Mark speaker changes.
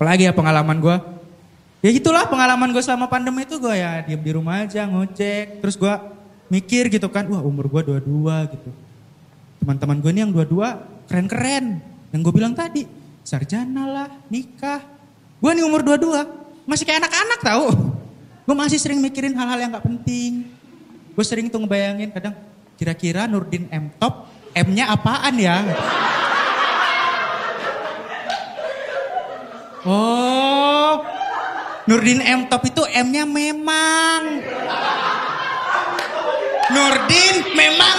Speaker 1: Apalagi ya pengalaman gue. Ya itulah pengalaman gue selama pandemi itu gue ya diem di rumah aja ngojek. Terus gue mikir gitu kan, wah umur gue dua-dua gitu. Teman-teman gue ini yang dua-dua keren-keren. Yang gue bilang tadi, sarjana lah, nikah. Gue nih umur dua-dua, masih kayak anak-anak tahu. Gue masih sering mikirin hal-hal yang gak penting. Gue sering tuh ngebayangin kadang, kira-kira Nurdin M top, M-nya apaan ya? Oh, Nurdin M top itu M-nya memang. Nurdin memang